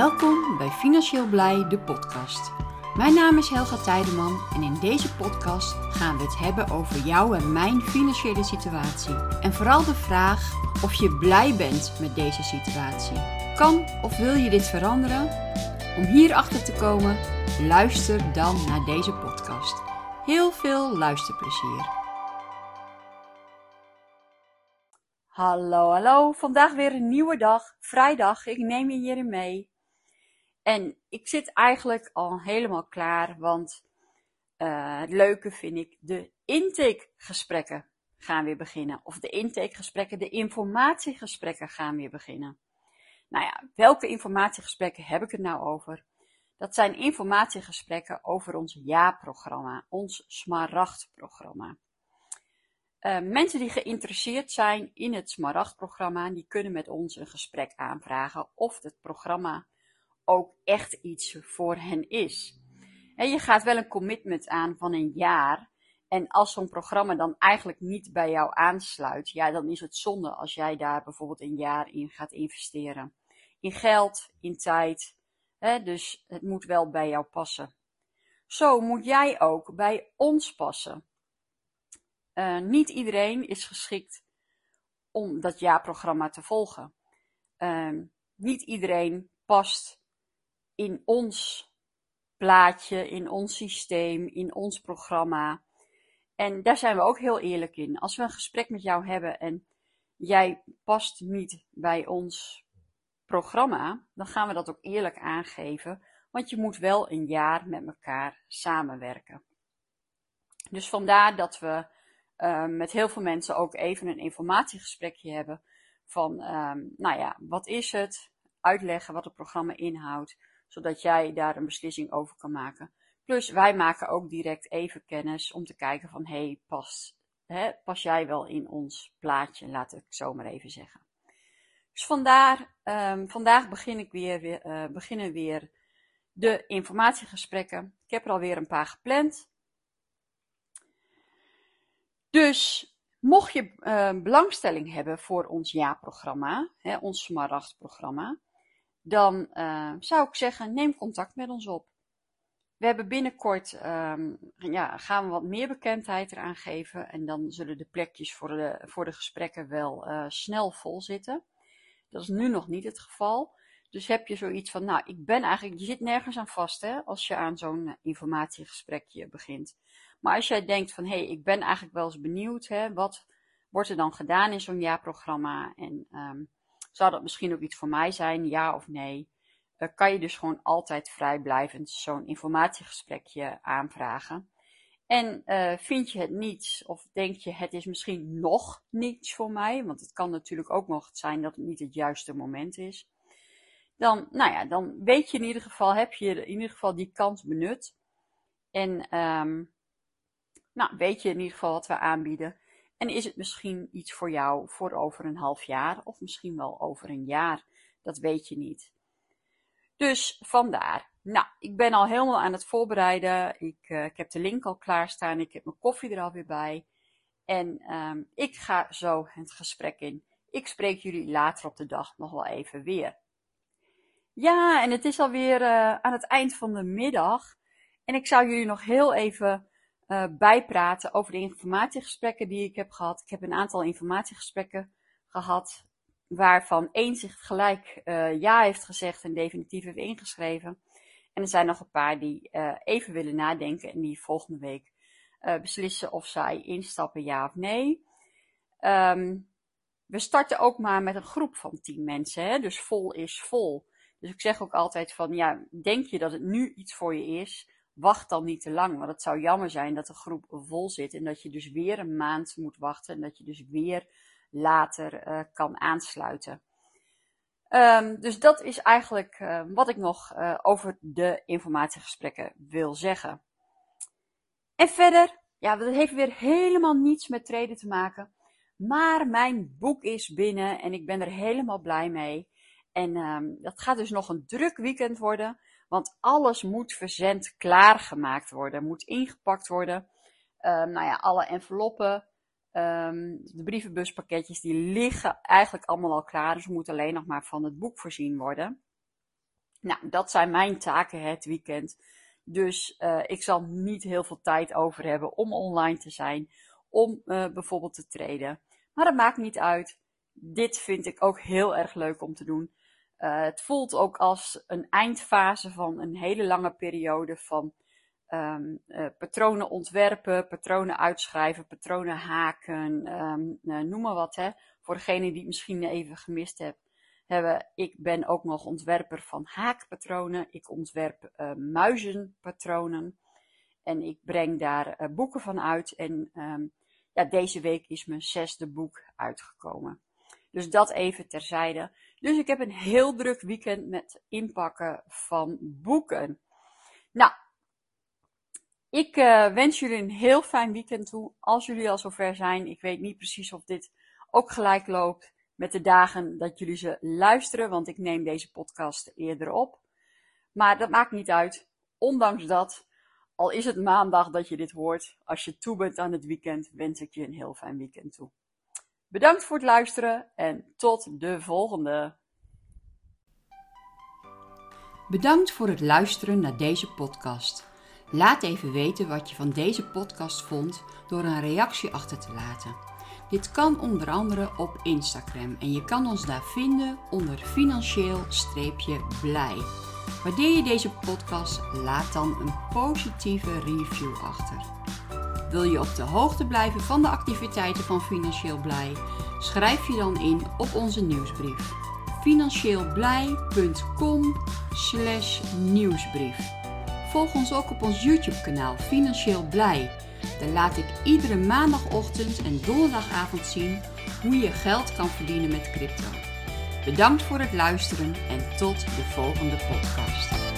Welkom bij Financieel Blij, de podcast. Mijn naam is Helga Tijdeman en in deze podcast gaan we het hebben over jou en mijn financiële situatie. En vooral de vraag of je blij bent met deze situatie. Kan of wil je dit veranderen? Om hierachter te komen, luister dan naar deze podcast. Heel veel luisterplezier. Hallo, hallo. Vandaag weer een nieuwe dag. Vrijdag. Ik neem je hierin mee. En ik zit eigenlijk al helemaal klaar, want uh, het leuke vind ik de intakegesprekken gaan weer beginnen. Of de intakegesprekken, de informatiegesprekken gaan weer beginnen. Nou ja, welke informatiegesprekken heb ik het nou over? Dat zijn informatiegesprekken over ons jaarprogramma, ons smaragdprogramma. Uh, mensen die geïnteresseerd zijn in het smaragdprogramma, die kunnen met ons een gesprek aanvragen of het programma ook echt iets voor hen is. je gaat wel een commitment aan van een jaar. En als zo'n programma dan eigenlijk niet bij jou aansluit, ja, dan is het zonde als jij daar bijvoorbeeld een jaar in gaat investeren. In geld, in tijd. dus het moet wel bij jou passen. Zo moet jij ook bij ons passen. Uh, niet iedereen is geschikt om dat jaarprogramma te volgen. Uh, niet iedereen past in ons plaatje, in ons systeem, in ons programma. En daar zijn we ook heel eerlijk in. Als we een gesprek met jou hebben en jij past niet bij ons programma, dan gaan we dat ook eerlijk aangeven. Want je moet wel een jaar met elkaar samenwerken. Dus vandaar dat we uh, met heel veel mensen ook even een informatiegesprekje hebben. Van, uh, nou ja, wat is het? Uitleggen wat het programma inhoudt zodat jij daar een beslissing over kan maken. Plus, wij maken ook direct even kennis om te kijken van, hé, hey, pas, pas jij wel in ons plaatje, laat ik zo maar even zeggen. Dus vandaar, um, vandaag begin ik weer, weer uh, beginnen weer de informatiegesprekken. Ik heb er alweer een paar gepland. Dus mocht je uh, belangstelling hebben voor ons jaarprogramma, ons Smaragd-programma, dan uh, zou ik zeggen, neem contact met ons op. We hebben binnenkort, um, ja, gaan we wat meer bekendheid eraan geven. En dan zullen de plekjes voor de, voor de gesprekken wel uh, snel vol zitten. Dat is nu nog niet het geval. Dus heb je zoiets van, nou, ik ben eigenlijk, je zit nergens aan vast, hè, als je aan zo'n eh, informatiegesprekje begint. Maar als jij denkt van, hé, hey, ik ben eigenlijk wel eens benieuwd, hè, wat wordt er dan gedaan in zo'n jaarprogramma? En um, zou dat misschien ook iets voor mij zijn, ja of nee? Uh, kan je dus gewoon altijd vrijblijvend zo'n informatiegesprekje aanvragen. En uh, vind je het niets, of denk je het is misschien nog niets voor mij, want het kan natuurlijk ook nog zijn dat het niet het juiste moment is. Dan, nou ja, dan weet je in ieder geval, heb je in ieder geval die kans benut. En um, nou, weet je in ieder geval wat we aanbieden. En is het misschien iets voor jou voor over een half jaar of misschien wel over een jaar? Dat weet je niet. Dus vandaar. Nou, ik ben al helemaal aan het voorbereiden. Ik, uh, ik heb de link al klaarstaan. Ik heb mijn koffie er alweer bij. En um, ik ga zo het gesprek in. Ik spreek jullie later op de dag nog wel even weer. Ja, en het is alweer uh, aan het eind van de middag. En ik zou jullie nog heel even uh, bijpraten over de informatiegesprekken die ik heb gehad. Ik heb een aantal informatiegesprekken gehad, waarvan één zich gelijk uh, ja heeft gezegd en definitief heeft ingeschreven. En er zijn nog een paar die uh, even willen nadenken en die volgende week beslissen of zij instappen ja of nee. Um, we starten ook maar met een groep van tien mensen, hè? dus vol is vol. Dus ik zeg ook altijd van, ja, denk je dat het nu iets voor je is? Wacht dan niet te lang. Want het zou jammer zijn dat de groep vol zit en dat je dus weer een maand moet wachten en dat je dus weer later uh, kan aansluiten. Um, dus dat is eigenlijk uh, wat ik nog uh, over de informatiegesprekken wil zeggen. En verder, ja, dat heeft weer helemaal niets met treden te maken. Maar mijn boek is binnen en ik ben er helemaal blij mee. En um, dat gaat dus nog een druk weekend worden. Want alles moet verzend klaargemaakt worden, moet ingepakt worden. Um, nou ja, alle enveloppen, um, de brievenbuspakketjes, die liggen eigenlijk allemaal al klaar. Dus moeten alleen nog maar van het boek voorzien worden. Nou, dat zijn mijn taken het weekend. Dus uh, ik zal niet heel veel tijd over hebben om online te zijn, om uh, bijvoorbeeld te treden. Maar dat maakt niet uit. Dit vind ik ook heel erg leuk om te doen. Uh, het voelt ook als een eindfase van een hele lange periode van um, patronen ontwerpen, patronen uitschrijven, patronen haken, um, noem maar wat. Hè. Voor degene die het misschien even gemist heeft hebben. Ik ben ook nog ontwerper van haakpatronen. Ik ontwerp muizenpatronen. En ik breng daar boeken van uit. En um, ja, deze week is mijn zesde boek uitgekomen. Dus dat even terzijde. Dus ik heb een heel druk weekend met inpakken van boeken. Nou, ik uh, wens jullie een heel fijn weekend toe. Als jullie al zover zijn. Ik weet niet precies of dit ook gelijk loopt met de dagen dat jullie ze luisteren, want ik neem deze podcast eerder op. Maar dat maakt niet uit. Ondanks dat, al is het maandag dat je dit hoort, als je toe bent aan het weekend, wens ik je een heel fijn weekend toe. Bedankt voor het luisteren en tot de volgende. Bedankt voor het luisteren naar deze podcast. Laat even weten wat je van deze podcast vond door een reactie achter te laten. Dit kan onder andere op Instagram en je kan ons daar vinden onder financieel-blij. Waardeer je deze podcast, laat dan een positieve review achter. Wil je op de hoogte blijven van de activiteiten van Financieel Blij? Schrijf je dan in op onze nieuwsbrief. financieelblij.com nieuwsbrief. Volg ons ook op ons YouTube kanaal Financieel Blij dan laat ik iedere maandagochtend en donderdagavond zien hoe je geld kan verdienen met crypto. Bedankt voor het luisteren en tot de volgende podcast.